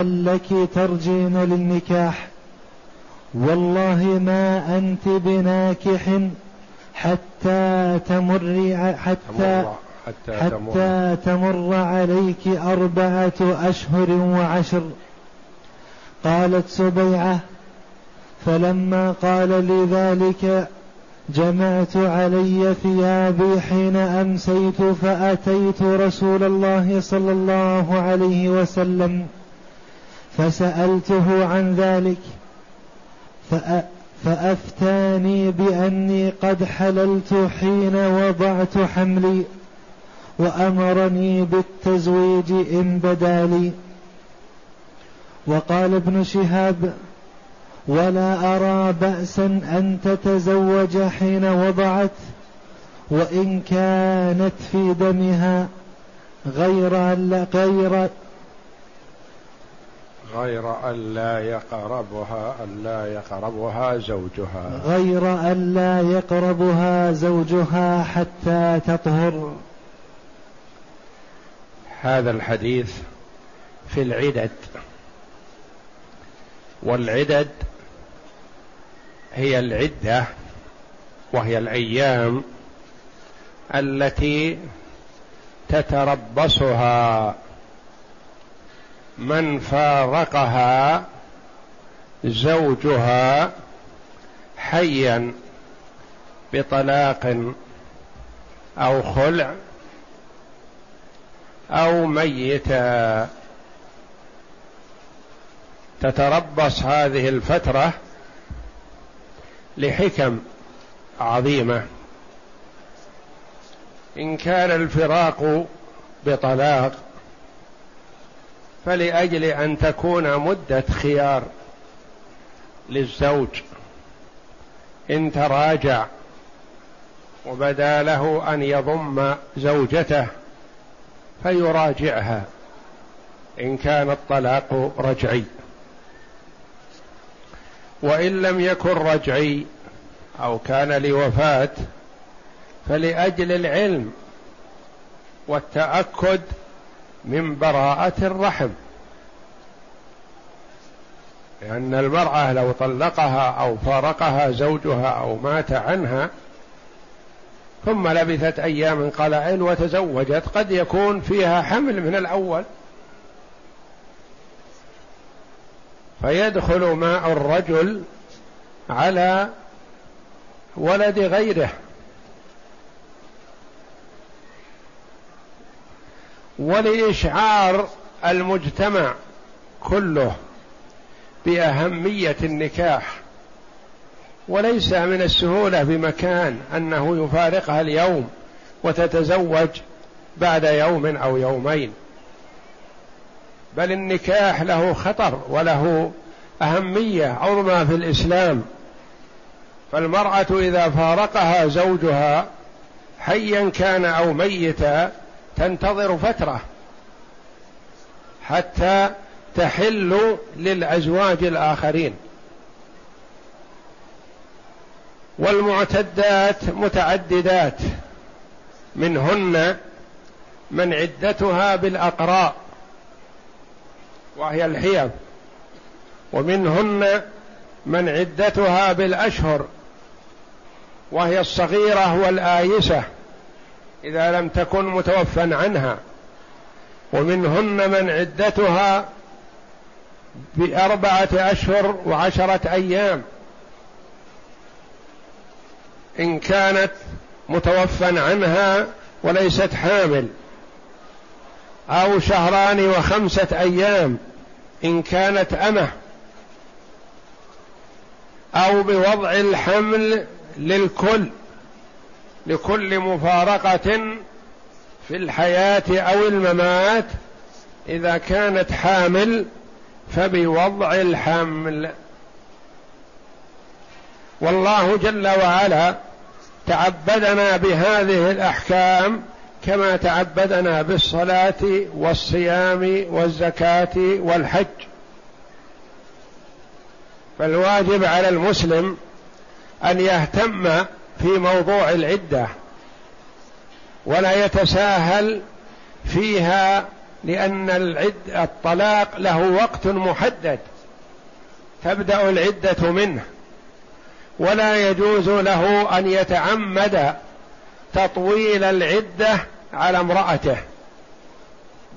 لك ترجين للنكاح. والله ما أنت بناكح حتى تمر حتى حتى, حتى تمر عليك أربعة أشهر وعشر. قالت سبيعة فلما قال لي ذلك جمعت علي ثيابي حين أمسيت فأتيت رسول الله صلى الله عليه وسلم. فسألته عن ذلك فأفتاني بأني قد حللت حين وضعت حملي وأمرني بالتزويج إن بدا لي. وقال ابن شهاب ولا أرى بأسا أن تتزوج حين وضعت وإن كانت في دمها غير غير غير أن لا يقربها أن لا يقربها زوجها. غير أن لا يقربها زوجها حتى تطهر. هذا الحديث في العدد. والعدد هي العدة وهي الأيام التي تتربصها. من فارقها زوجها حيا بطلاق أو خلع أو ميتا. تتربص هذه الفترة لحكم عظيمة. إن كان الفراق بطلاق فلأجل أن تكون مدة خيار للزوج. إن تراجع وبدا له أن يضم زوجته فيراجعها إن كان الطلاق رجعي. وإن لم يكن رجعي أو كان لوفاة فلأجل العلم والتأكد من براءة الرحم. لأن المرأة لو طلقها أو فارقها زوجها أو مات عنها ثم لبثت أيام قلائل وتزوجت قد يكون فيها حمل من الأول. فيدخل ماء الرجل على ولد غيره. ولإشعار المجتمع كله بأهمية النكاح وليس من السهولة بمكان أنه يفارقها اليوم وتتزوج بعد يوم أو يومين. بل النكاح له خطر وله أهمية عظمى في الإسلام. فالمرأة إذا فارقها زوجها حيا كان أو ميتا تنتظر فترة حتى تحل للأزواج الآخرين. والمعتدات متعددات منهن من عدتها بالأقراء وهي الحيض ومنهن من عدتها بالأشهر وهي الصغيرة والآيسة. إذا لم تكن متوفى عنها. ومنهن من عدتها بأربعة أشهر وعشرة أيام. إن كانت متوفى عنها وليست حامل. أو شهران وخمسة أيام إن كانت أمة. أو بوضع الحمل للكل. لكل مفارقة في الحياة أو الممات إذا كانت حامل فبوضع الحمل. والله جل وعلا تعبدنا بهذه الأحكام كما تعبدنا بالصلاة والصيام والزكاة والحج. فالواجب على المسلم أن يهتم في موضوع العدة ولا يتساهل فيها لأن العد الطلاق له وقت محدد تبدأ العدة منه. ولا يجوز له أن يتعمد تطويل العدة على امرأته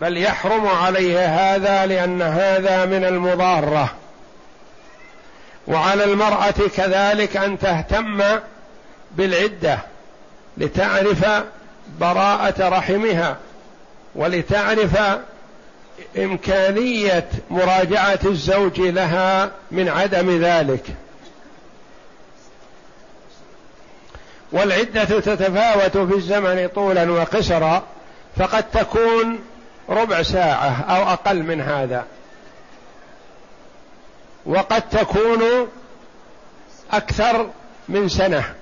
بل يحرم عليه هذا لأن هذا من المضارة. وعلى المرأة كذلك أن تهتم بالعدة لتعرف براءة رحمها ولتعرف إمكانية مراجعة الزوج لها من عدم ذلك. والعدة تتفاوت في الزمن طولا وقصرا فقد تكون ربع ساعة أو أقل من هذا. وقد تكون أكثر من سنة.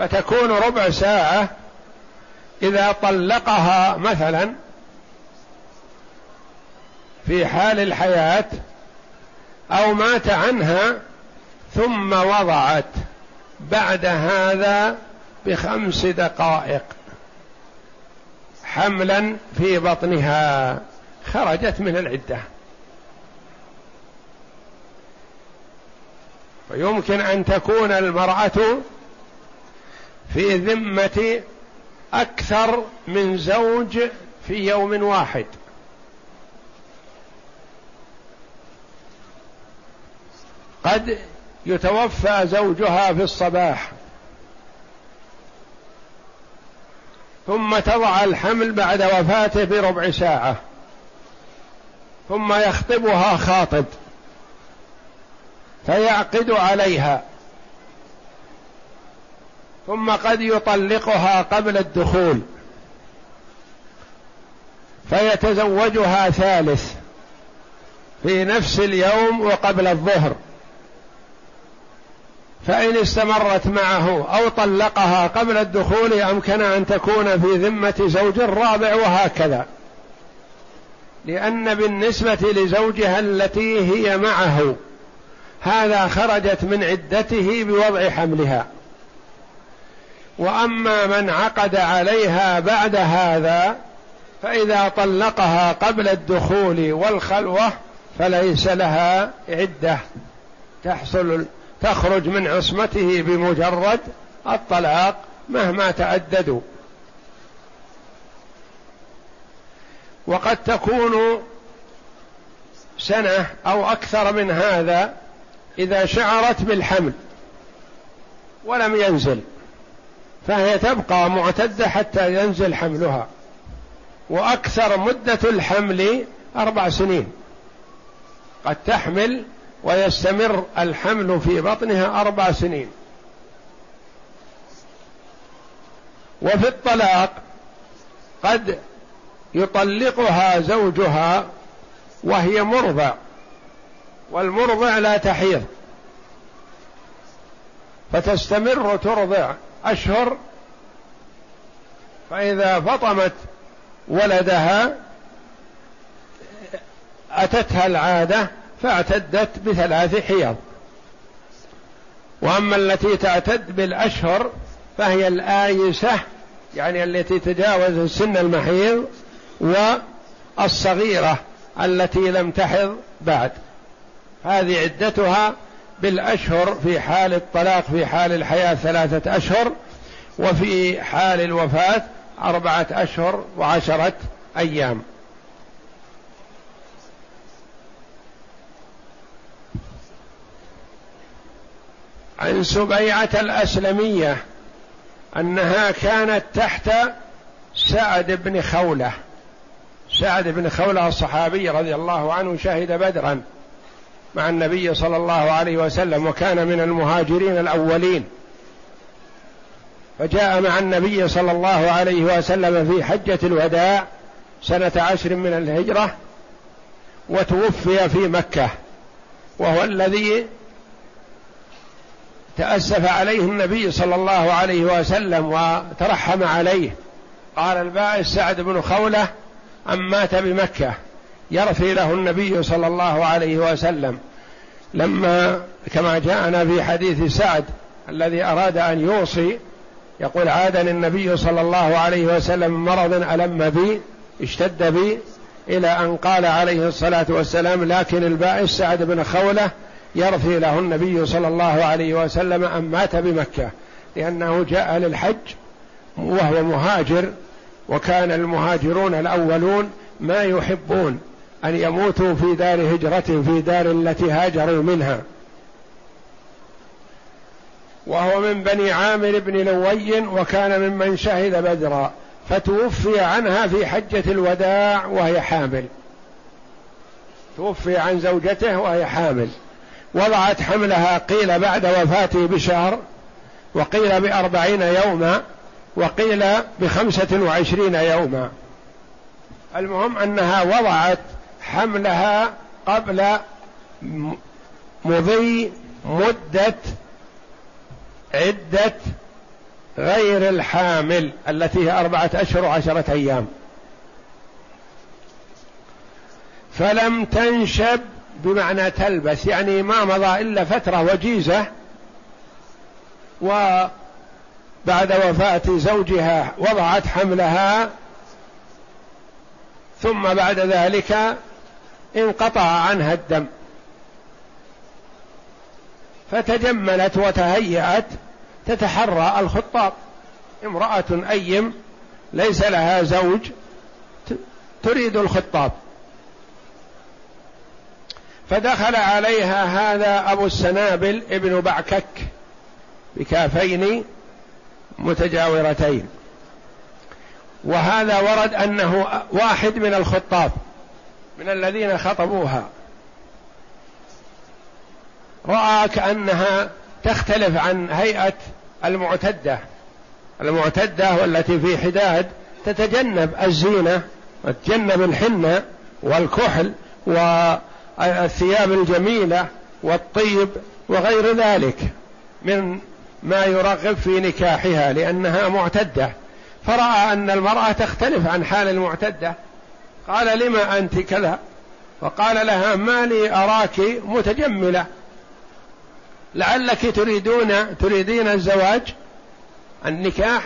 فتكون ربع ساعة إذا طلقها مثلا في حال الحياة أو مات عنها ثم وضعت بعد هذا بخمس دقائق حملا في بطنها خرجت من العدة. ويمكن أن تكون المرأة في ذمة أكثر من زوج في يوم واحد. قد يتوفى زوجها في الصباح. ثم تضع الحمل بعد وفاته بربع ساعة. ثم يخطبها خاطب. فيعقد عليها. ثم قد يطلقها قبل الدخول. فيتزوجها ثالث في نفس اليوم وقبل الظهر. فإن استمرت معه أو طلقها قبل الدخول أمكن أن تكون في ذمة زوج رابع وهكذا. لأن بالنسبة لزوجها التي هي معه هذا خرجت من عدته بوضع حملها. وأما من عقد عليها بعد هذا فإذا طلقها قبل الدخول والخلوة فليس لها عدة. تحصل تخرج من عصمته بمجرد الطلاق مهما تعددوا. وقد تكون سنة أو أكثر من هذا إذا شعرت بالحمل ولم ينزل. فهي تبقى معتدة حتى ينزل حملها. وأكثر مدة الحمل أربع سنين. قد تحمل ويستمر الحمل في بطنها أربع سنين. وفي الطلاق قد يطلقها زوجها وهي مرضع والمرضع لا تحيض. فتستمر ترضع. أشهر فإذا فطمت ولدها أتتها العادة فاعتدت بثلاث حيض. وأما التي تعتد بالأشهر فهي الآيسة يعني التي تجاوز سن المحيض والصغيرة التي لم تحض بعد. هذه عدتها بالأشهر في حال الطلاق في حال الحياة ثلاثة أشهر وفي حال الوفاة أربعة أشهر وعشرة أيام. عن سبيعة الأسلمية أنها كانت تحت سعد بن خولة. سعد بن خولة الصحابي رضي الله عنه شهد بدرا. مع النبي صلى الله عليه وسلم وكان من المهاجرين الأولين. فجاء مع النبي صلى الله عليه وسلم في حجة الوداع سنة عشر من الهجرة وتوفي في مكة وهو الذي تأسف عليه النبي صلى الله عليه وسلم وترحم عليه. قال البائس سعد بن خولة أم مات بمكة؟ يرثي له النبي صلى الله عليه وسلم. لما كما جاءنا في حديث سعد الذي أراد أن يوصي يقول عادني النبي صلى الله عليه وسلم مرض ألم بي اشتد بي إلى أن قال عليه الصلاة والسلام لكن البائس سعد بن خولة يرثي له النبي صلى الله عليه وسلم أن مات بمكة لأنه جاء للحج وهو مهاجر وكان المهاجرون الأولون ما يحبون أن يموتوا في دار هجرة في دار التي هاجروا منها. وهو من بني عامر بن لوي وكان ممن شهد بدرا فتوفي عنها في حجة الوداع وهي حامل. توفي عن زوجته وهي حامل. وضعت حملها قيل بعد وفاته بشهر وقيل بأربعين يوما وقيل بخمسة وعشرين يوما. المهم أنها وضعت حملها قبل مضي مدة عدة غير الحامل التي هي أربعة أشهر وعشرة أيام. فلم تنشب بمعنى تلبس يعني ما مضى إلا فترة وجيزة وبعد وفاة زوجها وضعت حملها ثم بعد ذلك انقطع عنها الدم. فتجملت وتهيأت تتحرى الخطاب. امرأة أيم ليس لها زوج تريد الخطاب. فدخل عليها هذا أبو السنابل ابن بعكك بكافين متجاورتين. وهذا ورد أنه واحد من الخطاب. من الذين خطبوها. رأى كأنها تختلف عن هيئة المعتدة. المعتدة والتي في حداد تتجنب الزينة وتتجنب الحنة والكحل والثياب الجميلة والطيب وغير ذلك من ما يرغب في نكاحها لأنها معتدة. فرأى أن المرأة تختلف عن حال المعتدة. قال لما أنت كذا؟ فقال لها ما لي أراك متجملة. لعلك تريدون تريدين الزواج؟ النكاح؟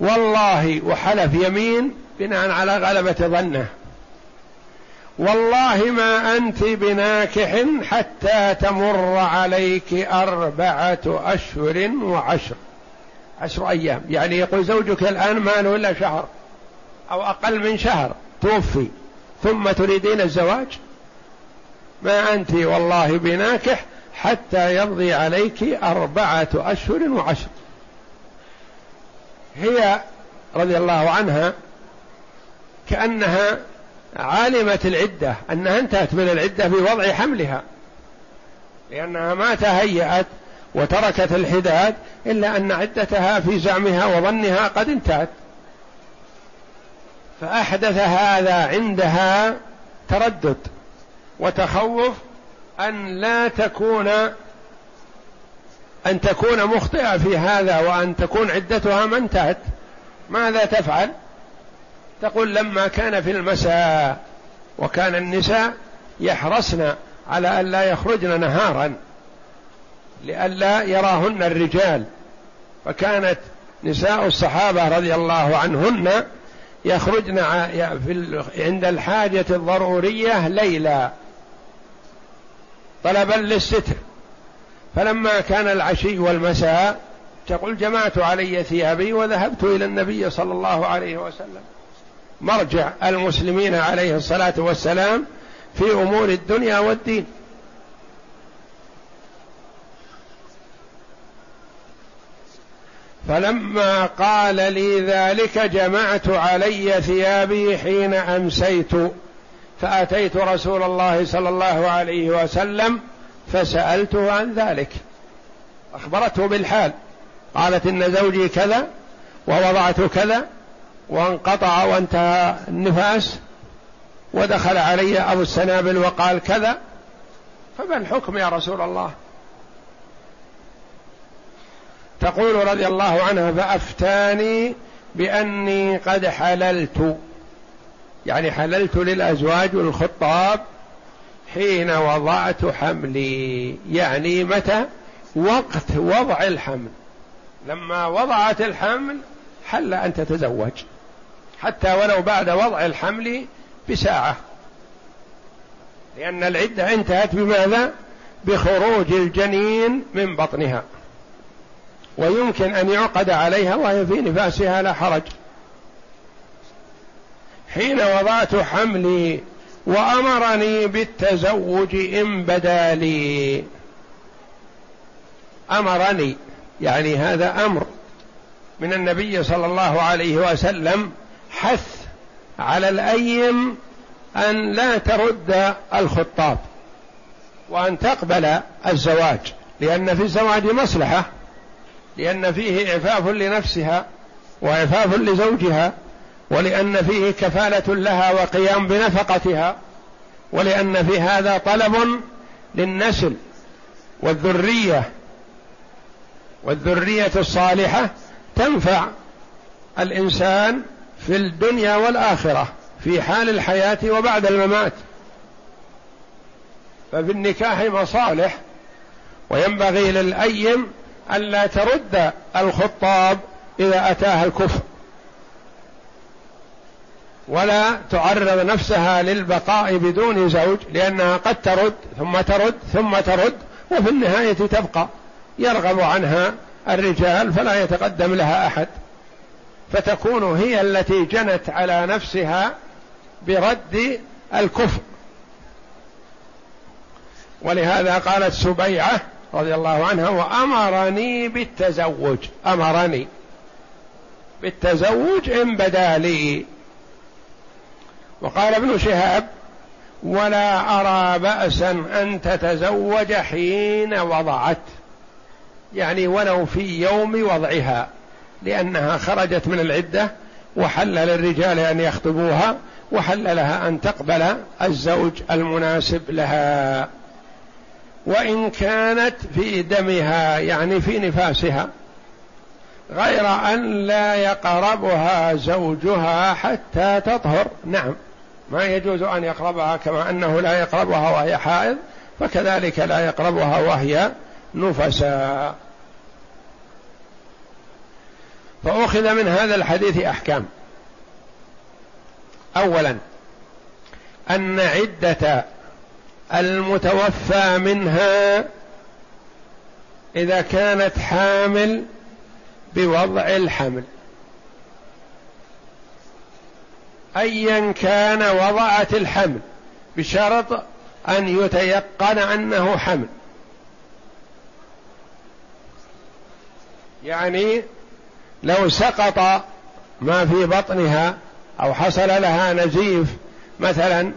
والله وحلف يمين بناء على غلبة ظنه. والله ما أنت بناكح حتى تمر عليك أربعة أشهر وعشر. عشر أيام. يعني يقول زوجك الآن ما له إلا شهر؟ أو أقل من شهر. توفي. ثم تريدين الزواج؟ ما أنت والله بناكح حتى يمضي عليك أربعة أشهر وعشر. هي رضي الله عنها كأنها علمت العدة أنها انتهت من العدة بوضع حملها. لأنها ما تهيأت وتركت الحداد إلا أن عدتها في زعمها وظنها قد انتهت. فأحدث هذا عندها تردد وتخوف أن لا تكون أن تكون مخطئة في هذا وأن تكون عدتها ما انتهت ماذا تفعل؟ تقول لما كان في المساء وكان النساء يحرصن على أن لا يخرجن نهارا لئلا يراهن الرجال فكانت نساء الصحابة رضي الله عنهن يخرجن عند الحاجة الضرورية ليلا طلبا للستر. فلما كان العشي والمساء تقول جمعت علي ثيابي وذهبت إلى النبي صلى الله عليه وسلم. مرجع المسلمين عليه الصلاة والسلام في أمور الدنيا والدين. فلما قال لي ذلك جمعت علي ثيابي حين أمسيت فأتيت رسول الله صلى الله عليه وسلم فسألته عن ذلك. أخبرته بالحال. قالت إن زوجي كذا ووضعت كذا وانقطع وانتهى النفاس ودخل علي أبو السنابل وقال كذا. فما الحكم يا رسول الله؟ تقول رضي الله عنها فأفتاني بأني قد حللت. يعني حللت للأزواج والخطاب حين وضعت حملي. يعني متى؟ وقت وضع الحمل. لما وضعت الحمل حل أن تتزوج. حتى ولو بعد وضع الحمل بساعة. لأن العدة انتهت بماذا؟ بخروج الجنين من بطنها. ويمكن أن يعقد عليها وهي في نفاسها لا حرج. حين وضعت حملي وأمرني بالتزوج إن بدا لي. أمرني يعني هذا أمر من النبي صلى الله عليه وسلم حث على الأيم أن لا ترد الخطاب وأن تقبل الزواج لأن في الزواج مصلحة. لأن فيه إعفاف لنفسها وإعفاف لزوجها ولأن فيه كفالة لها وقيام بنفقتها ولأن في هذا طلب للنسل والذرية والذرية الصالحة تنفع الإنسان في الدنيا والآخرة في حال الحياة وبعد الممات. ففي النكاح مصالح وينبغي للأيم ألا ترد الخطاب إذا أتاها الكفر. ولا تعرض نفسها للبقاء بدون زوج لأنها قد ترد ثم ترد ثم ترد وفي النهاية تبقى. يرغب عنها الرجال فلا يتقدم لها أحد. فتكون هي التي جنت على نفسها برد الكفر. ولهذا قالت سبيعة رضي الله عنها وأمرني بالتزوج. أمرني بالتزوج إن بدا لي. وقال ابن شهاب ولا أرى بأسا أن تتزوج حين وضعت. يعني ولو في يوم وضعها لأنها خرجت من العدة وحل للرجال أن يخطبوها وحل لها أن تقبل الزوج المناسب لها. وإن كانت في دمها يعني في نفاسها غير أن لا يقربها زوجها حتى تطهر. نعم ما يجوز أن يقربها كما أنه لا يقربها وهي حائض فكذلك لا يقربها وهي نفساء فأخذ من هذا الحديث أحكام. أولا أن عدة المتوفى منها إذا كانت حامل بوضع الحمل. أيا كان وضعت الحمل بشرط أن يتيقن أنه حمل. يعني لو سقط ما في بطنها أو حصل لها نزيف مثلا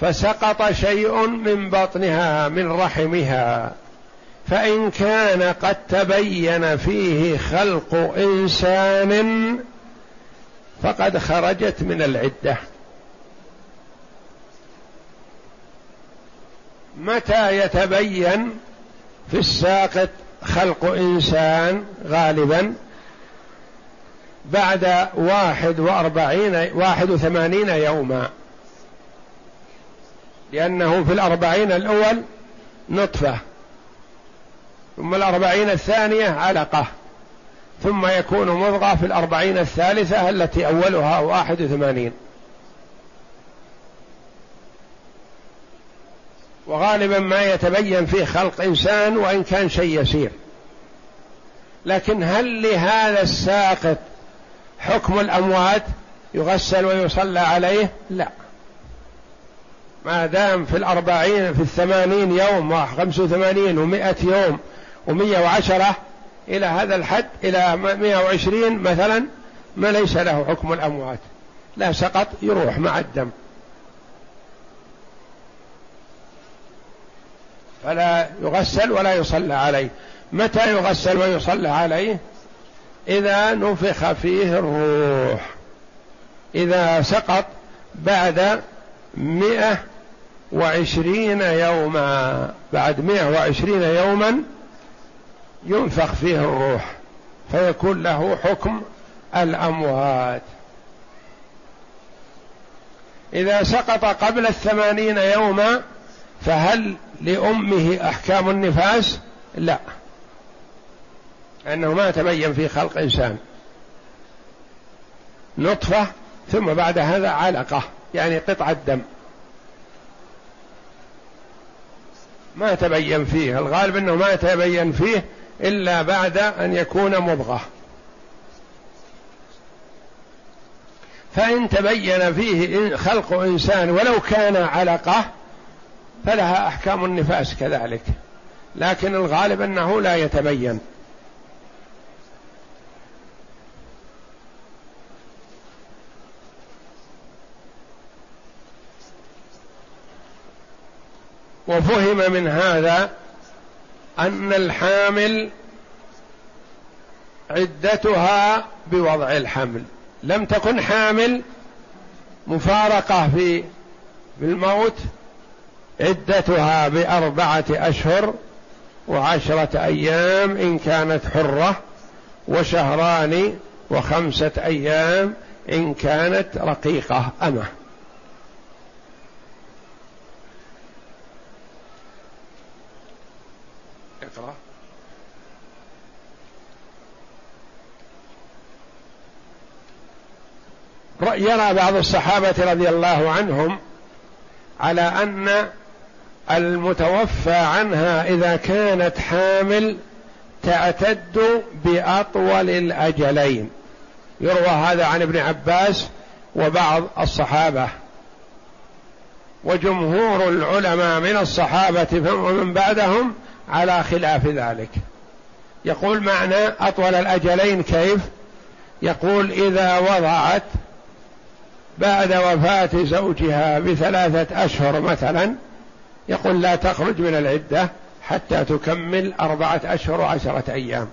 فسقط شيء من بطنها من رحمها. فإن كان قد تبين فيه خلق إنسان فقد خرجت من العدة. متى يتبين في الساقط خلق إنسان غالبا؟ بعد واحد وأربعين واحد وثمانين يوما. لأنه في الأربعين الأول نطفة ثم الأربعين الثانية علقة ثم يكون مضغة في الأربعين الثالثة التي أولها واحد وثمانين. وغالبا ما يتبين فيه خلق إنسان وإن كان شيء يسير. لكن هل لهذا الساقط حكم الأموات يغسل ويصلى عليه؟ لا. ما دام في الأربعين في الثمانين يوم وخمسة وثمانين ومائة يوم ومية وعشرة إلى هذا الحد إلى مائة وعشرين مثلا ما ليس له حكم الأموات. لا سقط يروح مع الدم. فلا يغسل ولا يصلى عليه. متى يغسل ويصلى عليه؟ إذا نفخ فيه الروح. إذا سقط بعد مئة وعشرين يوما. بعد مئة وعشرين يوما ينفخ فيه الروح فيكون له حكم الأموات. إذا سقط قبل الثمانين يوما فهل لأمه أحكام النفاس؟ لا أنه ما تبين في خلق إنسان. نطفة ثم بعد هذا علقة. يعني قطعة دم. ما تبين فيه الغالب أنه ما تبين فيه إلا بعد أن يكون مضغة. فإن تبين فيه خلق إنسان ولو كان علقة فلها أحكام النفاس كذلك. لكن الغالب أنه لا يتبين. وفهم من هذا أن الحامل عدتها بوضع الحمل. لم تكن حامل مفارقة في الموت عدتها بأربعة أشهر وعشرة أيام إن كانت حرة وشهران وخمسة أيام إن كانت رقيقة أمة. يرى بعض الصحابة رضي الله عنهم على أن المتوفى عنها إذا كانت حامل تعتد بأطول الأجلين. يروى هذا عن ابن عباس وبعض الصحابة. وجمهور العلماء من الصحابة ومن بعدهم على خلاف ذلك. يقول معنى أطول الأجلين كيف؟ يقول إذا وضعت بعد وفاة زوجها بثلاثة أشهر مثلا يقول لا تخرج من العدة حتى تكمل أربعة أشهر وعشرة أيام.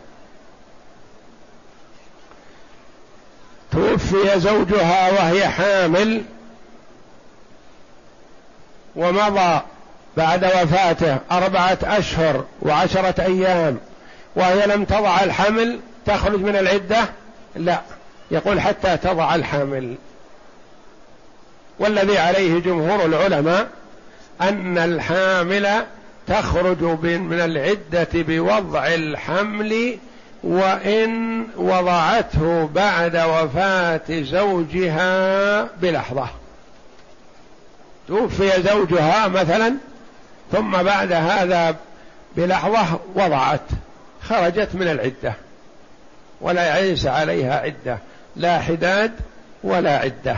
توفي زوجها وهي حامل ومضى بعد وفاته أربعة أشهر وعشرة أيام وهي لم تضع الحمل تخرج من العدة؟ لا يقول حتى تضع الحمل. والذي عليه جمهور العلماء أن الحامل تخرج من العدة بوضع الحمل وإن وضعته بعد وفاة زوجها بلحظة. توفي زوجها مثلا ثم بعد هذا بلحظة وضعت خرجت من العدة ولا ليس عليها عدة لا حداد ولا عدة.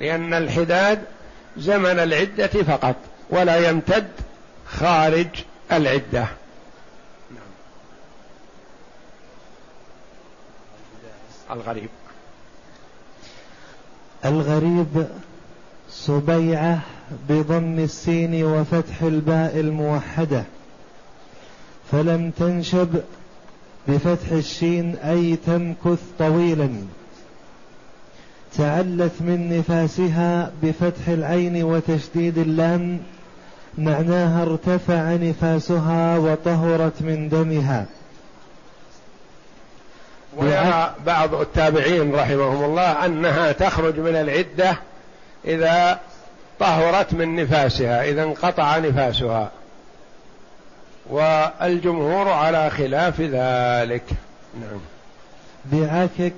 لأن الحداد زمن العدة فقط ولا يمتد خارج العدة. نعم. الغريب. الغريب سبيعة بضم السين وفتح الباء الموحدة فلم تنشب بفتح الشين أي تمكث طويلا. تعلت من نفاسها بفتح العين وتشديد اللام معناها ارتفع نفاسها وطهرت من دمها. ويرى بعض التابعين رحمهم الله أنها تخرج من العدة إذا طهرت من نفاسها إذا انقطع نفاسها. والجمهور على خلاف ذلك. نعم. بعكك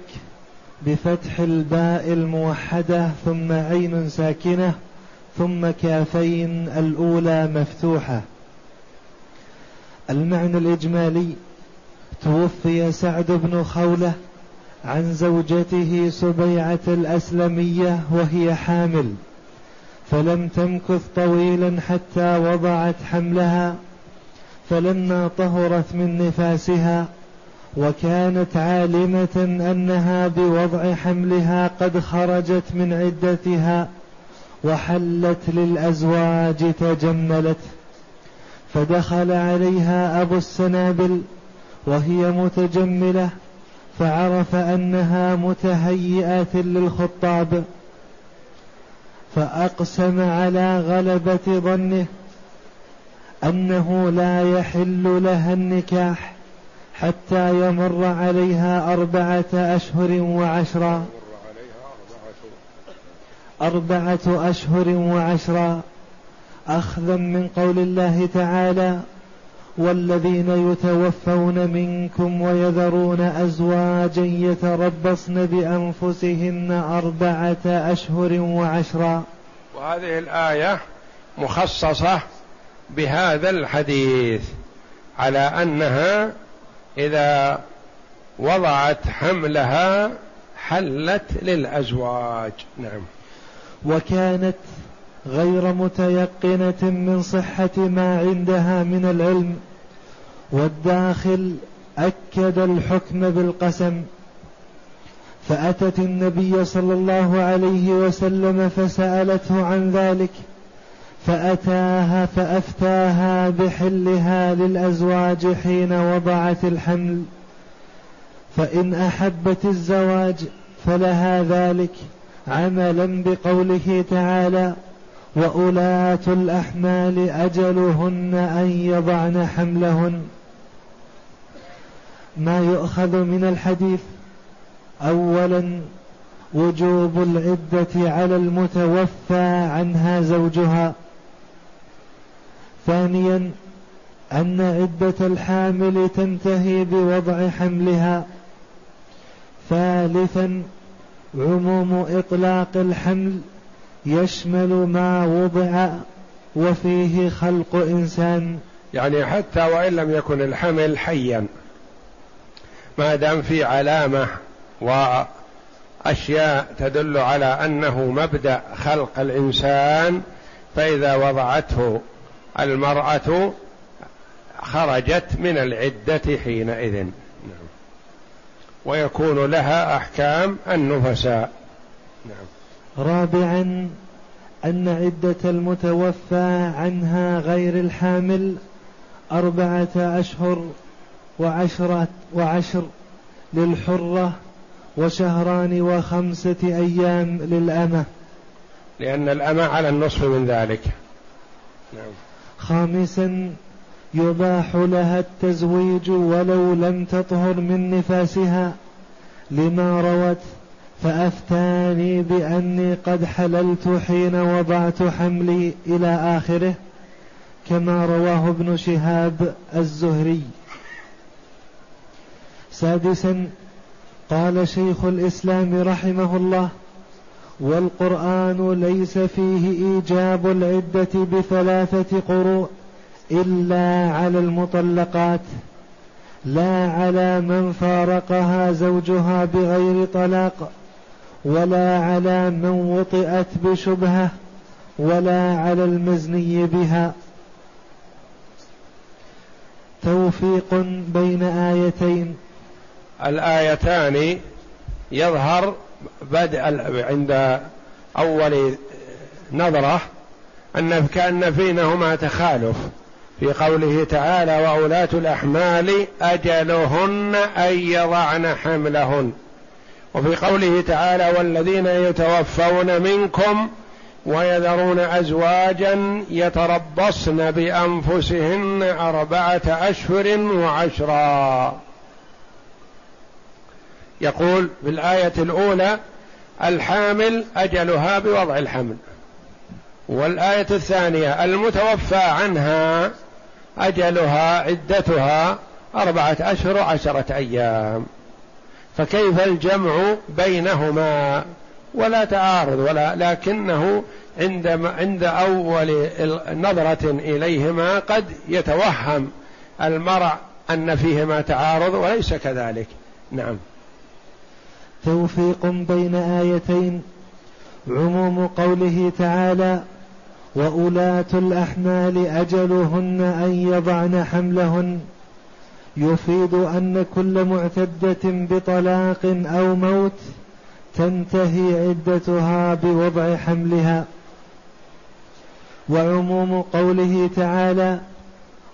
بفتح الباء الموحدة ثم عين ساكنة ثم كافين الأولى مفتوحة. المعنى الإجمالي توفي سعد بن خولة عن زوجته سبيعة الأسلمية وهي حامل فلم تمكث طويلا حتى وضعت حملها فلما طهرت من نفاسها وكانت عالمة أنها بوضع حملها قد خرجت من عدتها وحلت للأزواج تجملت فدخل عليها أبو السنابل وهي متجملة فعرف أنها متهيئة للخطاب فأقسم على غلبة ظنه أنه لا يحل لها النكاح. حتى يمر عليها أربعة أشهر وعشرا أربعة أشهر وعشرا أخذا من قول الله تعالى والذين يتوفون منكم ويذرون أزواجا يتربصن بأنفسهن أربعة أشهر وعشرا وهذه الآية مخصصة بهذا الحديث على أنها إذا وضعت حملها حلت للأزواج. نعم. وكانت غير متيقنة من صحة ما عندها من العلم والداخل أكد الحكم بالقسم. فأتت النبي صلى الله عليه وسلم فسألته عن ذلك فأتاها فأفتاها بحلها للأزواج حين وضعت الحمل. فإن أحبت الزواج فلها ذلك عملا بقوله تعالى وأولاة الأحمال أجلهن أن يضعن حملهن. ما يؤخذ من الحديث أولا وجوب العدة على المتوفى عنها زوجها. ثانيا أن عدة الحامل تنتهي بوضع حملها. ثالثا عموم إطلاق الحمل يشمل ما وضع وفيه خلق إنسان. يعني حتى وإن لم يكن الحمل حيا ما دام في علامة وأشياء تدل على أنه مبدأ خلق الإنسان فإذا وضعته المرأة خرجت من العدة حينئذ نعم. ويكون لها أحكام النفساء نعم. رابعا أن عدة المتوفى عنها غير الحامل أربعة أشهر وعشرة وعشر للحرة وشهران وخمسة أيام للأمة لأن الأمة على النصف من ذلك نعم. خامسا يباح لها التزويج ولو لم تطهر من نفاسها. لما روت فأفتاني بأني قد حللت حين وضعت حملي إلى آخره كما رواه ابن شهاب الزهري. سادسا قال شيخ الإسلام رحمه الله والقرآن ليس فيه إيجاب العدة بثلاثة قروء إلا على المطلقات لا على من فارقها زوجها بغير طلاق ولا على من وطئت بشبهة ولا على المزني بها. توفيق بين آيتين. الآيتان يظهر بدء عند أول نظرة أن كأن بينهما تخالف في قوله تعالى وأولاة الأحمال أجلهن أن يضعن حملهن. وفي قوله تعالى والذين يتوفون منكم ويذرون أزواجا يتربصن بأنفسهن أربعة أشهر وعشرا. يقول في الآية الأولى الحامل أجلها بوضع الحمل. والآية الثانية المتوفى عنها أجلها عدتها أربعة أشهر وعشرة أيام. فكيف الجمع بينهما؟ ولا تعارض ولا لكنه عند عند أول نظرة إليهما قد يتوهم المرء أن فيهما تعارض وليس كذلك. نعم. توفيق بين آيتين عموم قوله تعالى واولاه الأحمال أجلهن أن يضعن حملهن. يفيد أن كل معتدة بطلاق أو موت تنتهي عدتها بوضع حملها. وعموم قوله تعالى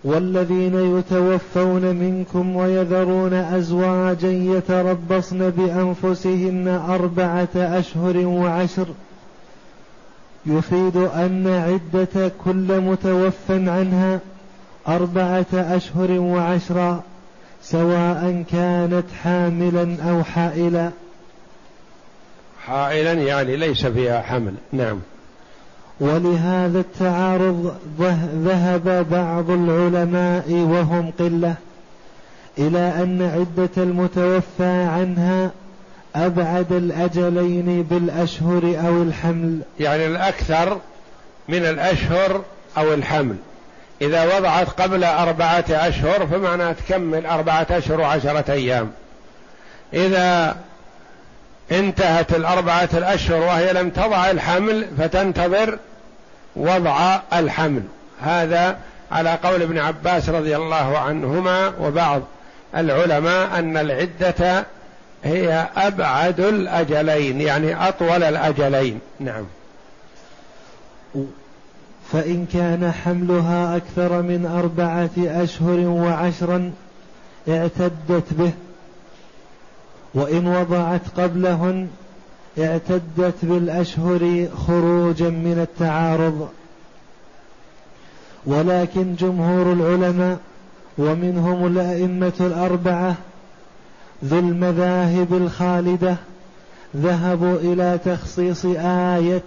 والذين يتوفون منكم ويذرون أزواجا يتربصن بأنفسهن أربعة أشهر وعشر يفيد أن عدة كل متوفى عنها أربعة أشهر وعشرا سواء كانت حاملا أو حائلا. حائلا يعني ليس فيها حمل نعم. ولهذا التعارض ذهب بعض العلماء وهم قلة إلى أن عدة المتوفى عنها أبعد الأجلين بالأشهر أو الحمل. يعني الأكثر من الأشهر أو الحمل. إذا وضعت قبل أربعة أشهر فمعناها تكمل أربعة أشهر وعشرة أيام. إذا انتهت الأربعة الأشهر وهي لم تضع الحمل فتنتظر وضع الحمل. هذا على قول ابن عباس رضي الله عنهما وبعض العلماء أن العدة هي أبعد الأجلين يعني أطول الأجلين. نعم. فإن كان حملها أكثر من أربعة أشهر وعشرا اعتدت به. وإن وضعت قبلهن اعتدت بالأشهر خروجا من التعارض. ولكن جمهور العلماء ومنهم الأئمة الأربعة ذو المذاهب الخالدة ذهبوا إلى تخصيص آية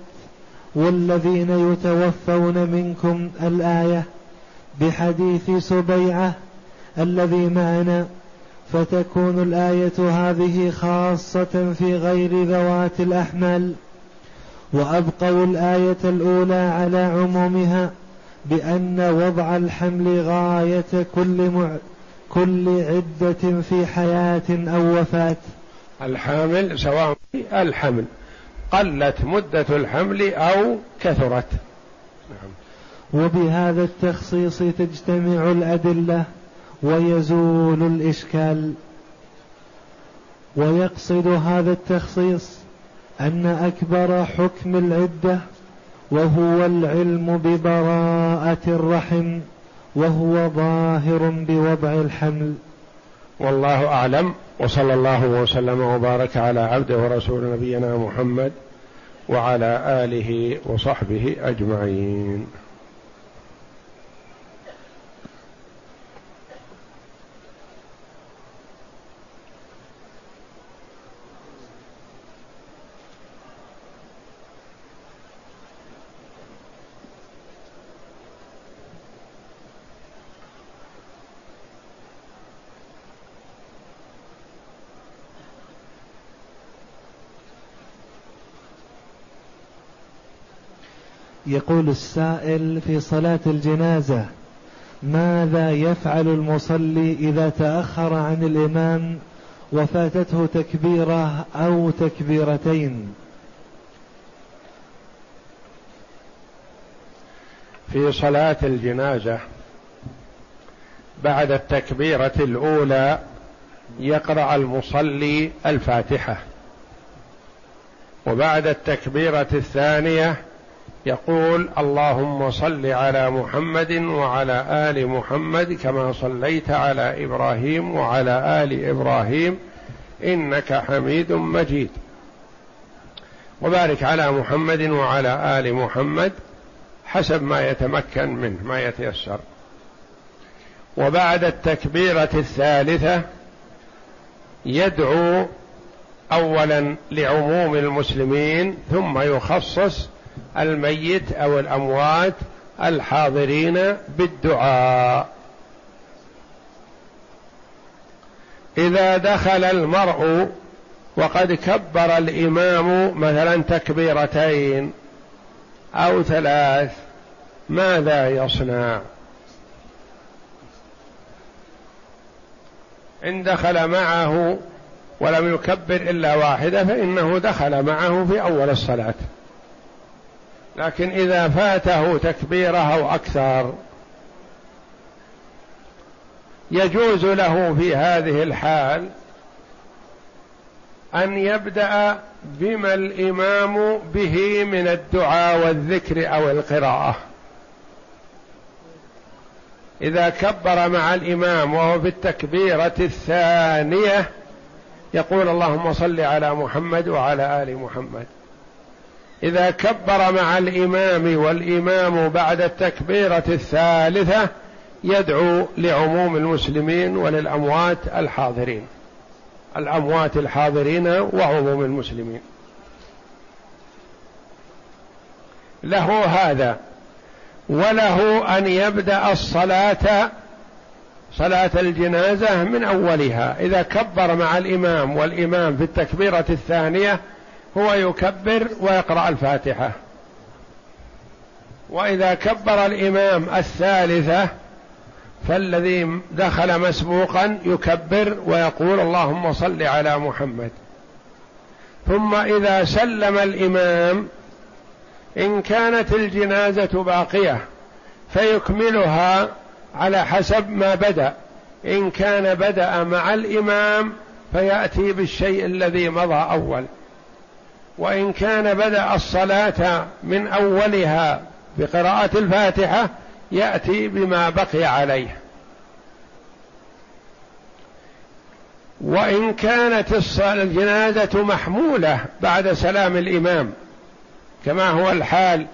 والذين يتوفون منكم الآية بحديث سبيعة الذي معنا فتكون الآية هذه خاصة في غير ذوات الأحمال وأبقوا الآية الأولى على عمومها بأن وضع الحمل غاية كل مع كل عدة في حياة أو وفاة الحامل سواء الحمل قلت مدة الحمل أو كثرت نعم. وبهذا التخصيص تجتمع الأدلة ويزول الإشكال. ويقصد هذا التخصيص أن أكبر حكم العدة وهو العلم ببراءة الرحم وهو ظاهر بوضع الحمل. والله أعلم. وصلى الله وسلم وبارك على عبده ورسول نبينا محمد وعلى آله وصحبه أجمعين. يقول السائل في صلاة الجنازة ماذا يفعل المصلي إذا تأخر عن الإمام وفاتته تكبيرة أو تكبيرتين؟ في صلاة الجنازة بعد التكبيرة الأولى يقرأ المصلي الفاتحة وبعد التكبيرة الثانية يقول اللهم صل على محمد وعلى آل محمد كما صليت على إبراهيم وعلى آل إبراهيم إنك حميد مجيد. وبارك على محمد وعلى آل محمد حسب ما يتمكن منه ما يتيسر. وبعد التكبيرة الثالثة يدعو اولا لعموم المسلمين ثم يخصص الميت أو الأموات الحاضرين بالدعاء. إذا دخل المرء وقد كبر الإمام مثلا تكبيرتين أو ثلاث ماذا يصنع؟ إن دخل معه ولم يكبر إلا واحدة فإنه دخل معه في أول الصلاة. لكن إذا فاته تكبيره أو أكثر يجوز له في هذه الحال أن يبدأ بما الإمام به من الدعاء والذكر أو القراءة. إذا كبر مع الإمام وهو في التكبيرة الثانية يقول اللهم صل على محمد وعلى آل محمد. إذا كبر مع الإمام والإمام بعد التكبيرة الثالثة يدعو لعموم المسلمين وللأموات الحاضرين. الأموات الحاضرين وعموم المسلمين. له هذا وله أن يبدأ الصلاة صلاة الجنازة من أولها. إذا كبر مع الإمام والإمام في التكبيرة الثانية هو يكبر ويقرأ الفاتحة. وإذا كبر الإمام الثالثة فالذي دخل مسبوقا يكبر ويقول اللهم صل على محمد. ثم إذا سلم الإمام إن كانت الجنازة باقية فيكملها على حسب ما بدأ. إن كان بدأ مع الإمام فيأتي بالشيء الذي مضى أول. وإن كان بدأ الصلاة من أولها بقراءة الفاتحة يأتي بما بقي عليه. وإن كانت الجنازة محمولة بعد سلام الإمام كما هو الحال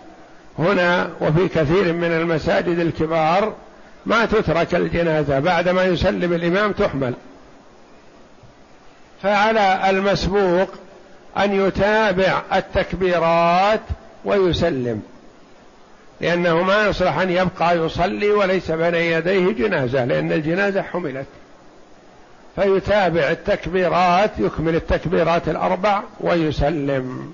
هنا وفي كثير من المساجد الكبار ما تترك الجنازة. بعدما يسلم الإمام تحمل. فعلى المسبوق أن يتابع التكبيرات ويسلم. لأنه ما يصلح أن يبقى يصلي وليس بين يديه جنازة لأن الجنازة حملت. فيتابع التكبيرات يكمل التكبيرات الأربع ويسلم.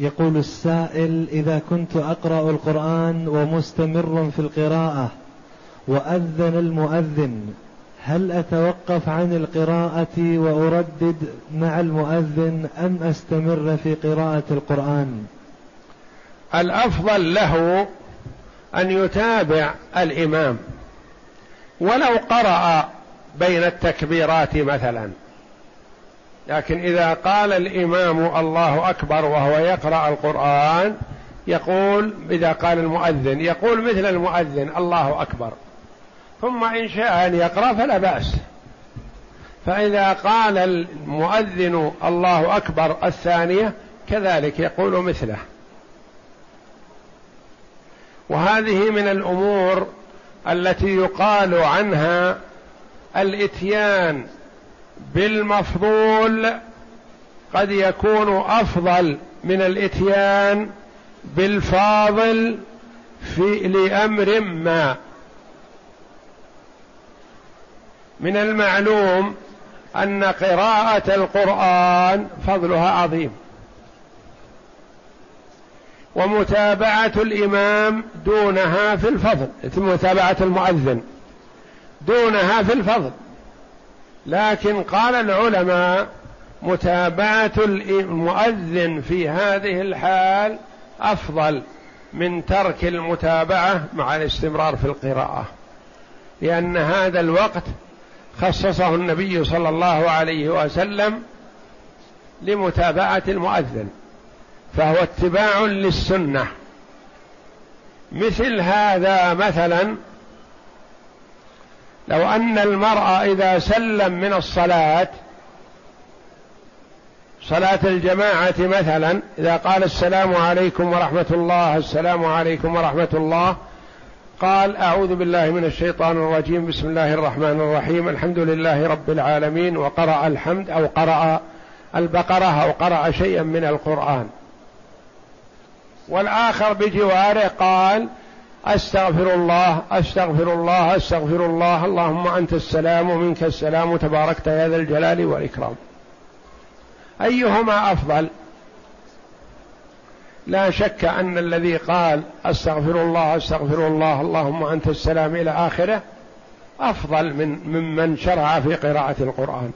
يقول السائل إذا كنت أقرأ القرآن ومستمر في القراءة وأذن المؤذن هل أتوقف عن القراءة وأردد مع المؤذن أم أستمر في قراءة القرآن؟ الأفضل له أن يتابع الإمام. ولو قرأ بين التكبيرات مثلا لكن إذا قال الإمام الله أكبر وهو يقرأ القرآن يقول إذا قال المؤذن يقول مثل المؤذن الله أكبر. ثم إن شاء أن يقرأ فلا بأس. فإذا قال المؤذن الله أكبر الثانية كذلك يقول مثله. وهذه من الأمور التي يقال عنها الإتيان بالمفضول قد يكون أفضل من الإتيان بالفاضل في لأمر ما. من المعلوم أن قراءة القرآن فضلها عظيم. ومتابعة الإمام دونها في الفضل متابعة المؤذن دونها في الفضل. لكن قال العلماء متابعة المؤذن في هذه الحال أفضل من ترك المتابعة مع الاستمرار في القراءة لأن هذا الوقت خصصه النبي صلى الله عليه وسلم لمتابعة المؤذن فهو اتباع للسنة. مثل هذا مثلا لو أن المرأة إذا سلم من الصلاة صلاة الجماعة مثلا إذا قال السلام عليكم ورحمة الله السلام عليكم ورحمة الله قال أعوذ بالله من الشيطان الرجيم بسم الله الرحمن الرحيم الحمد لله رب العالمين وقرأ الحمد أو قرأ البقرة أو قرأ شيئا من القرآن. والآخر بجواره قال أستغفر الله أستغفر الله أستغفر الله. اللهم أنت السلام ومنك السلام. تباركت يا ذا الجلال والإكرام. أيهما أفضل؟ لا شك أن الذي قال أستغفر الله أستغفر الله اللهم أنت السلام إلى آخره أفضل من ممن شرع في قراءة القرآن.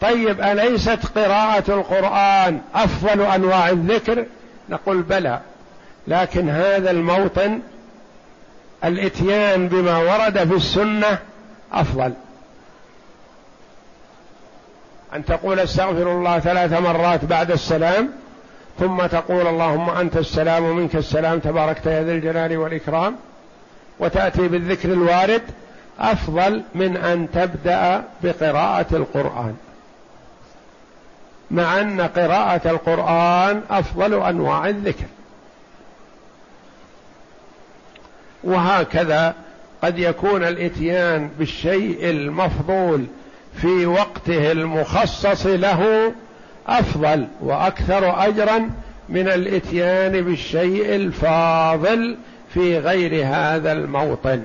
طيب أليست قراءة القرآن أفضل أنواع الذكر؟ نقول بلى. لكن هذا الموطن الاتيان بما ورد في السنة أفضل. أن تقول استغفر الله ثلاث مرات بعد السلام ثم تقول اللهم أنت السلام ومنك السلام تباركت يا ذا الجلال والإكرام وتأتي بالذكر الوارد أفضل من أن تبدأ بقراءة القرآن. مع أن قراءة القرآن أفضل أنواع الذكر. وهكذا قد يكون الإتيان بالشيء المفضول في وقته المخصص له أفضل وأكثر أجرا من الإتيان بالشيء الفاضل في غير هذا الموطن.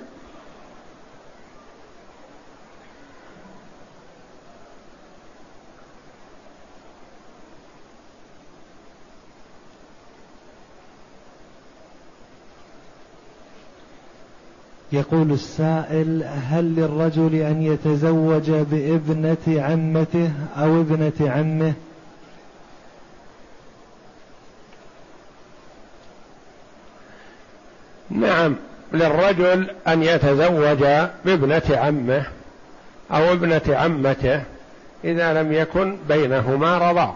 يقول السائل هل للرجل أن يتزوج بابنة عمته أو ابنة عمه؟ نعم للرجل أن يتزوج بابنة عمه أو ابنة عمته إذا لم يكن بينهما رضاع.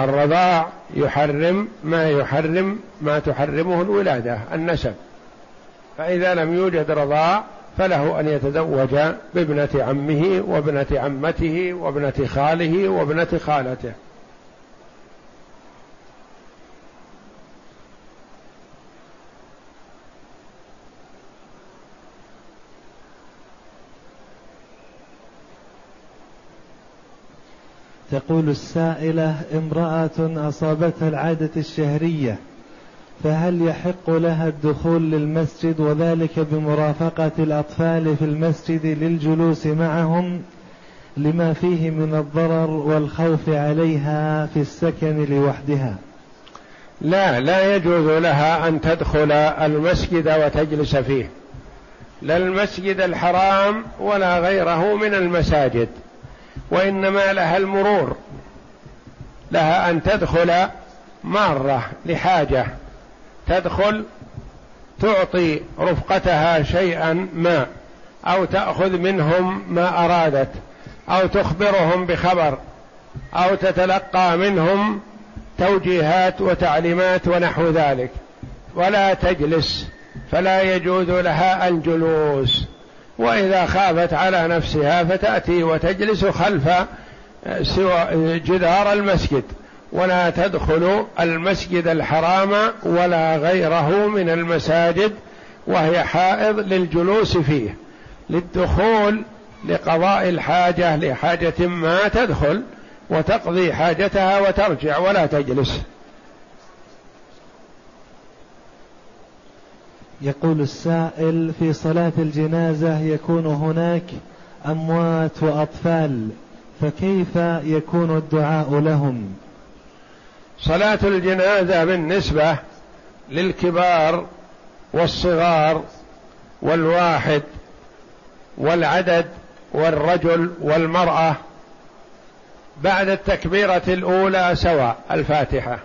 الرضاع يحرم ما يحرم ما تحرمه الولادة النسب. فإذا لم يوجد رضاع فله أن يتزوج بابنة عمه وابنة عمته وابنة خاله وابنة خالته. تقول السائلة امرأة أصابتها العادة الشهرية. فهل يحق لها الدخول للمسجد وذلك بمرافقة الأطفال في المسجد للجلوس معهم لما فيه من الضرر والخوف عليها في السكن لوحدها؟ لا لا يجوز لها أن تدخل المسجد وتجلس فيه. لا المسجد الحرام ولا غيره من المساجد وإنما لها المرور لها أن تدخل مارة لحاجة. تدخل تعطي رفقتها شيئا ما أو تأخذ منهم ما أرادت أو تخبرهم بخبر أو تتلقى منهم توجيهات وتعليمات ونحو ذلك. ولا تجلس فلا يجوز لها الجلوس. وإذا خافت على نفسها فتأتي وتجلس خلف جدار المسجد. ولا تدخل المسجد الحرام ولا غيره من المساجد وهي حائض للجلوس فيه للدخول لقضاء الحاجة لحاجة ما تدخل وتقضي حاجتها وترجع ولا تجلس. يقول السائل في صلاة الجنازة يكون هناك أموات وأطفال فكيف يكون الدعاء لهم؟ صلاة الجنازة بالنسبة للكبار والصغار والواحد والعدد والرجل والمرأة بعد التكبيرة الأولى سواء الفاتحة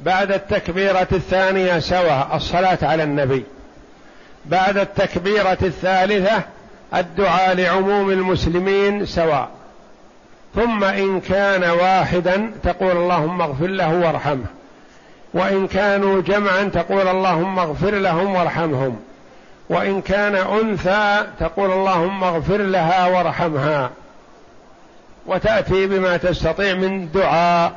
بعد التكبيرة الثانية سواء الصلاة على النبي بعد التكبيرة الثالثة الدعاء لعموم المسلمين سواء ثم إن كان واحدا تقول اللهم اغفر له وارحمه. وإن كانوا جمعا تقول اللهم اغفر لهم وارحمهم. وإن كان أنثى تقول اللهم اغفر لها وارحمها. وتأتي بما تستطيع من دعاء.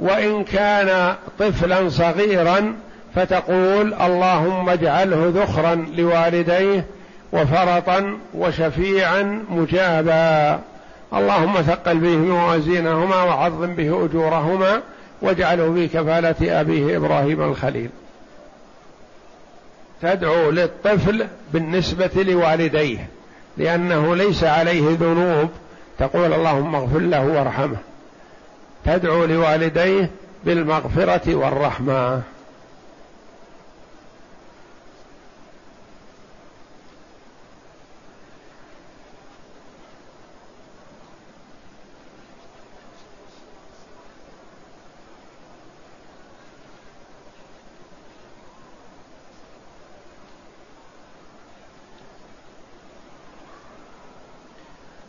وإن كان طفلا صغيرا فتقول اللهم اجعله ذخرا لوالديه وفرطا وشفيعا مجابا. اللهم ثقل به موازينهما وعظم به أجورهما واجعله في كفالة أبيه إبراهيم الخليل. تدعو للطفل بالنسبة لوالديه لأنه ليس عليه ذنوب تقول اللهم اغفر له وارحمه. تدعو لوالديه بالمغفرة والرحمة.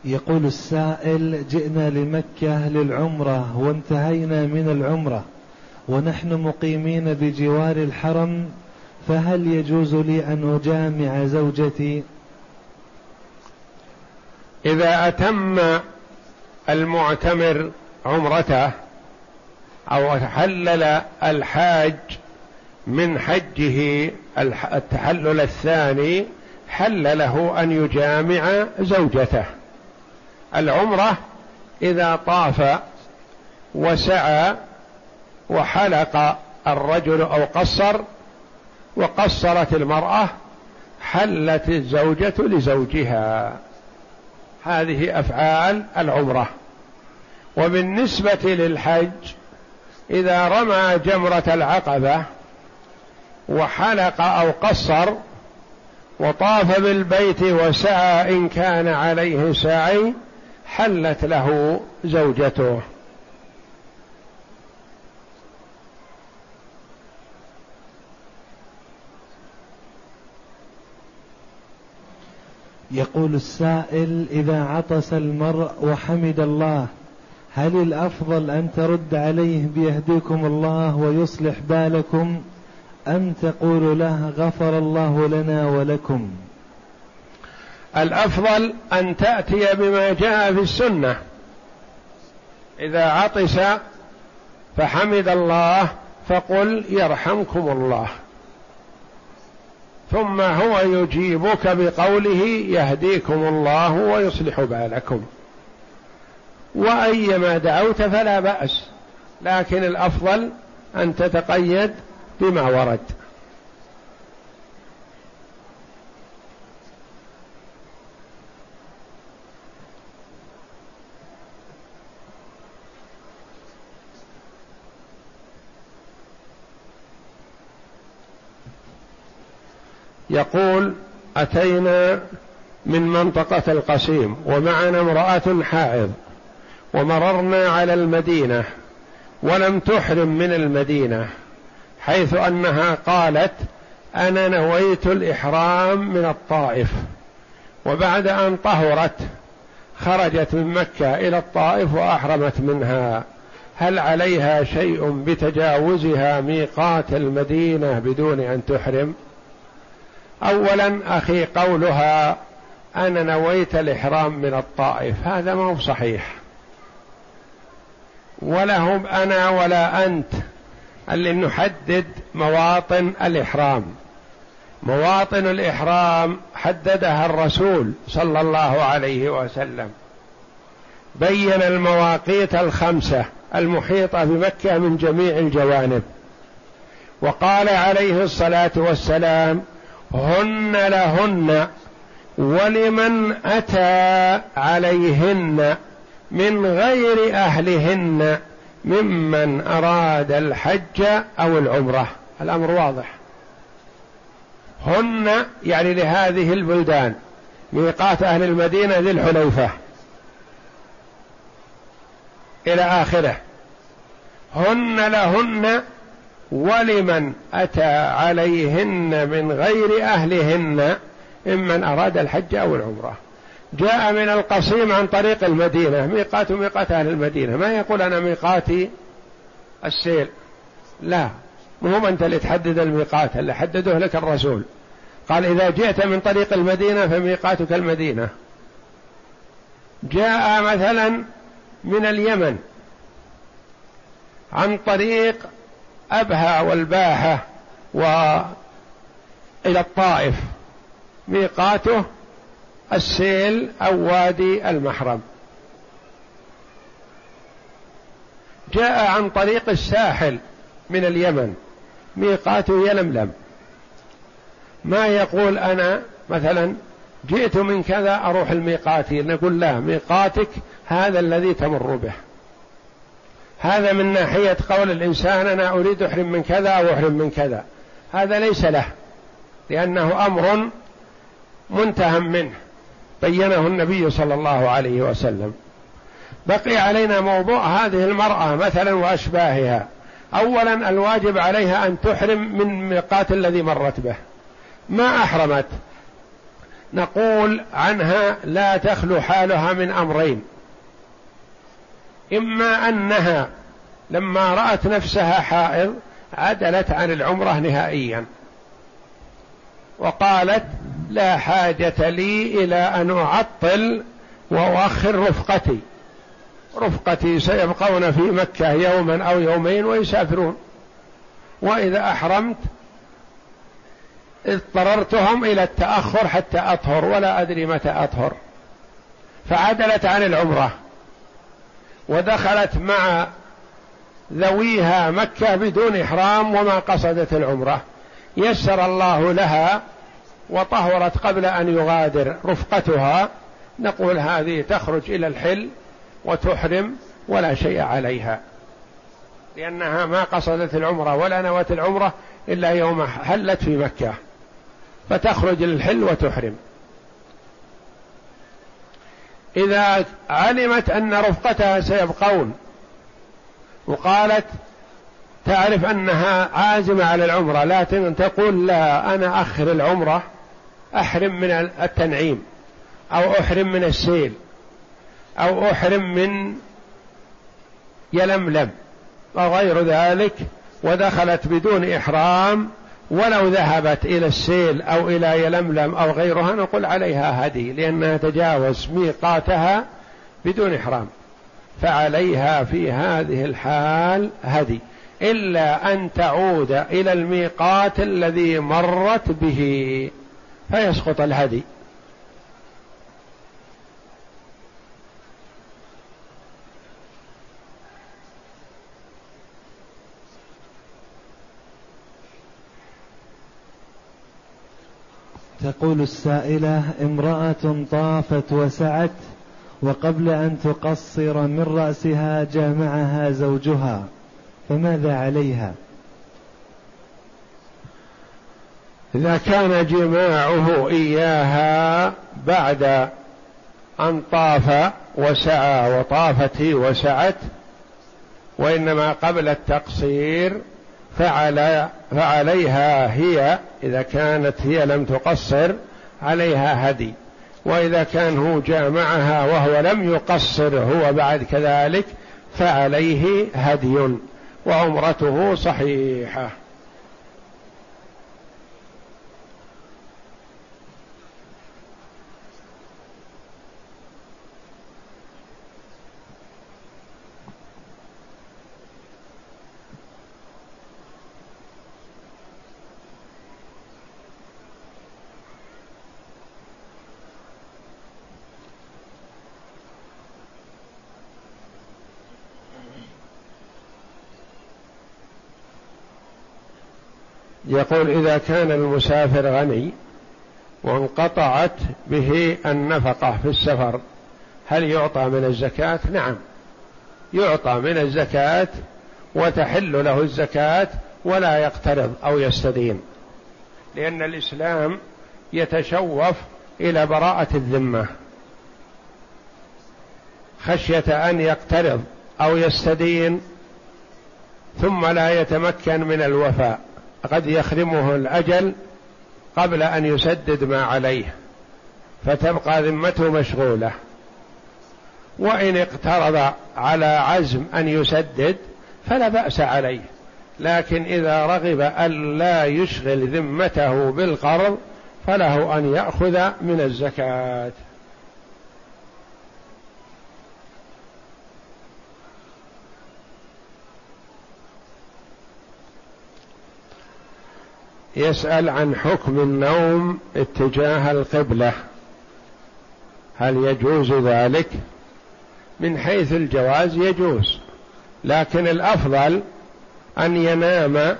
يقول السائل جئنا لمكة للعمرة وانتهينا من العمرة ونحن مقيمين بجوار الحرم فهل يجوز لي أن أجامع زوجتي؟ إذا أتم المعتمر عمرته أو حلل الحاج من حجه التحلل الثاني حل له أن يجامع زوجته. العمرة إذا طاف وسعى وحلق الرجل أو قصر وقصرت المرأة حلت الزوجة لزوجها. هذه أفعال العمرة. وبالنسبة للحج إذا رمى جمرة العقبة وحلق أو قصر وطاف بالبيت وسعى إن كان عليه سعي حلت له زوجته. يقول السائل إذا عطس المرء وحمد الله هل الأفضل أن ترد عليه بيهديكم الله ويصلح بالكم أم تقول له غفر الله لنا ولكم؟ الأفضل أن تأتي بما جاء في السنة. إذا عطس فحمد الله فقل يرحمكم الله. ثم هو يجيبك بقوله يهديكم الله ويصلح بالكم. وأيما دعوت فلا بأس لكن الأفضل أن تتقيد بما ورد. يقول أتينا من منطقة القصيم ومعنا امرأة حائض ومررنا على المدينة ولم تحرم من المدينة حيث أنها قالت أنا نويت الإحرام من الطائف وبعد أن طهرت خرجت من مكة إلى الطائف وأحرمت منها هل عليها شيء بتجاوزها ميقات المدينة بدون أن تحرم؟ اولا أخي قولها أنا نويت الإحرام من الطائف هذا ما هو صحيح. ولهم أنا ولا أنت اللي نحدد مواطن الإحرام. مواطن الإحرام حددها الرسول صلى الله عليه وسلم. بين المواقيت الخمسة المحيطه بمكه من جميع الجوانب. وقال عليه الصلاة والسلام هن لهن ولمن أتى عليهن من غير أهلهن ممن أراد الحج أو العمرة. الأمر واضح. هن يعني لهذه البلدان ميقات أهل المدينة ذي إلى آخره. هن لهن ولمن أتى عليهن من غير أهلهن ممن أراد الحج أو العمرة. جاء من القصيم عن طريق المدينة ميقات ميقات أهل المدينة. ما يقول أنا ميقاتي السيل؟ لا مو أنت اللي تحدد الميقات اللي حدده لك الرسول. قال إذا جئت من طريق المدينة فميقاتك المدينة. جاء مثلا من اليمن عن طريق أبها والباحة وإلى الطائف. ميقاته السيل أو وادي المحرم. جاء عن طريق الساحل من اليمن. ميقاته يلملم. ما يقول أنا مثلا جئت من كذا أروح الميقاتي. نقول لا ميقاتك هذا الذي تمر به. هذا من ناحية قول الإنسان أنا أريد أحرم من كذا أو أحرم من كذا. هذا ليس له لأنه أمر منتهى منه. بينه النبي صلى الله عليه وسلم. بقي علينا موضوع هذه المرأة مثلا وأشباهها. أولا الواجب عليها أن تحرم من ميقات الذي مرت به. ما أحرمت؟ نقول عنها لا تخلو حالها من أمرين. إما أنها لما رأت نفسها حائض عدلت عن العمرة نهائيا. وقالت لا حاجة لي إلى أن أعطل وأؤخر رفقتي. رفقتي سيبقون في مكة يوما أو يومين ويسافرون. وإذا أحرمت اضطررتهم إلى التأخر حتى أطهر ولا أدري متى أطهر. فعدلت عن العمرة. ودخلت مع ذويها مكة بدون إحرام وما قصدت العمرة. يسر الله لها وطهرت قبل أن يغادر رفقتها. نقول هذه تخرج إلى الحل وتحرم ولا شيء عليها. لأنها ما قصدت العمرة ولا نوت العمرة إلا يوم حلت في مكة. فتخرج للحل وتحرم. إذا علمت أن رفقتها سيبقون وقالت تعرف أنها عازمة على العمرة لكن تقول لا أنا أخر العمرة أحرم من التنعيم أو أحرم من السيل أو أحرم من يلملم وغير ذلك ودخلت بدون إحرام ولو ذهبت إلى السيل أو إلى يلملم أو غيرها نقول عليها هدي لأنها تجاوز ميقاتها بدون إحرام. فعليها في هذه الحال هدي. إلا أن تعود إلى الميقات الذي مرت به فيسقط الهدي. تقول السائلة امرأة طافت وسعت وقبل أن تقصر من رأسها جامعها زوجها فماذا عليها؟ إذا كان جماعة إياها بعد أن طاف وسعى وطافت وسعت وإنما قبل التقصير فعلى فعليها هي إذا كانت هي لم تقصر عليها هدي. وإذا كان هو جامعها وهو لم يقصر هو بعد كذلك فعليه هدي. وعمرته صحيحة. يقول إذا كان المسافر غني وانقطعت به النفقة في السفر هل يعطى من الزكاة؟ نعم يعطى من الزكاة وتحل له الزكاة ولا يقترض أو يستدين لأن الإسلام يتشوف إلى براءة الذمة خشية أن يقترض أو يستدين ثم لا يتمكن من الوفاء قد يخدمه الأجل قبل أن يسدد ما عليه فتبقى ذمته مشغولة. وإن اقترض على عزم أن يسدد فلا بأس عليه لكن إذا رغب ألا يشغل ذمته بالقرض فله أن يأخذ من الزكاة. يسأل عن حكم النوم اتجاه القبلة. هل يجوز ذلك؟ من حيث الجواز يجوز لكن الأفضل أن ينام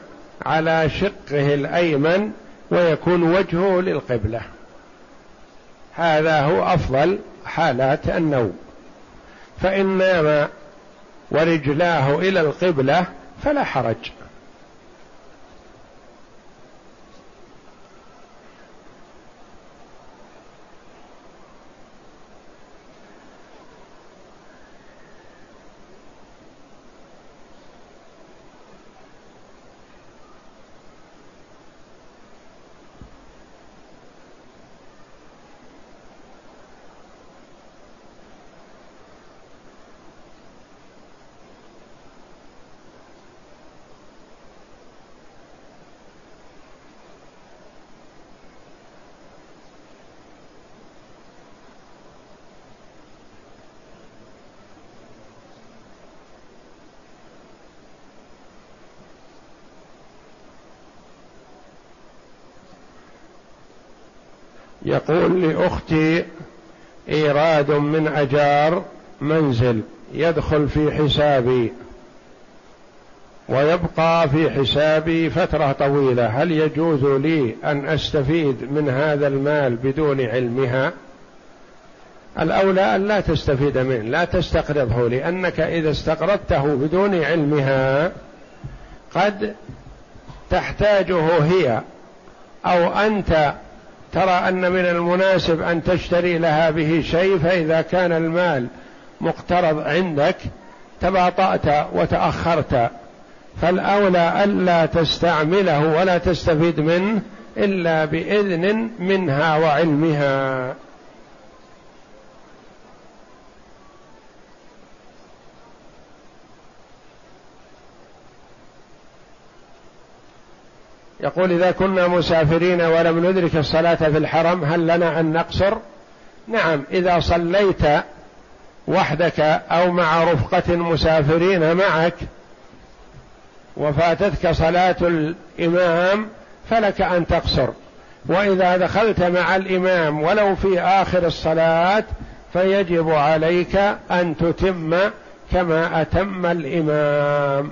على شقه الأيمن ويكون وجهه للقبلة. هذا هو أفضل حالات النوم. فإن نام ورجلاه إلى القبلة فلا حرج. يقول لأختي إيراد من أجار منزل يدخل في حسابي. ويبقى في حسابي فترة طويلة. هل يجوز لي أن أستفيد من هذا المال بدون علمها؟ الأولى أن لا تستفيد منه لا تستقرضه لأنك إذا استقرضته بدون علمها قد تحتاجه هي أو أنت ترى أن من المناسب أن تشتري لها به شيء فإذا كان المال مقترض عندك تباطأت وتأخرت. فالأولى ألا تستعمله ولا تستفيد منه إلا بإذن منها وعلمها. يقول إذا كنا مسافرين ولم ندرك الصلاة في الحرم هل لنا أن نقصر؟ نعم إذا صليت وحدك أو مع رفقة مسافرين معك وفاتتك صلاة الإمام فلك أن تقصر وإذا دخلت مع الإمام ولو في آخر الصلاة فيجب عليك أن تتم كما أتم الإمام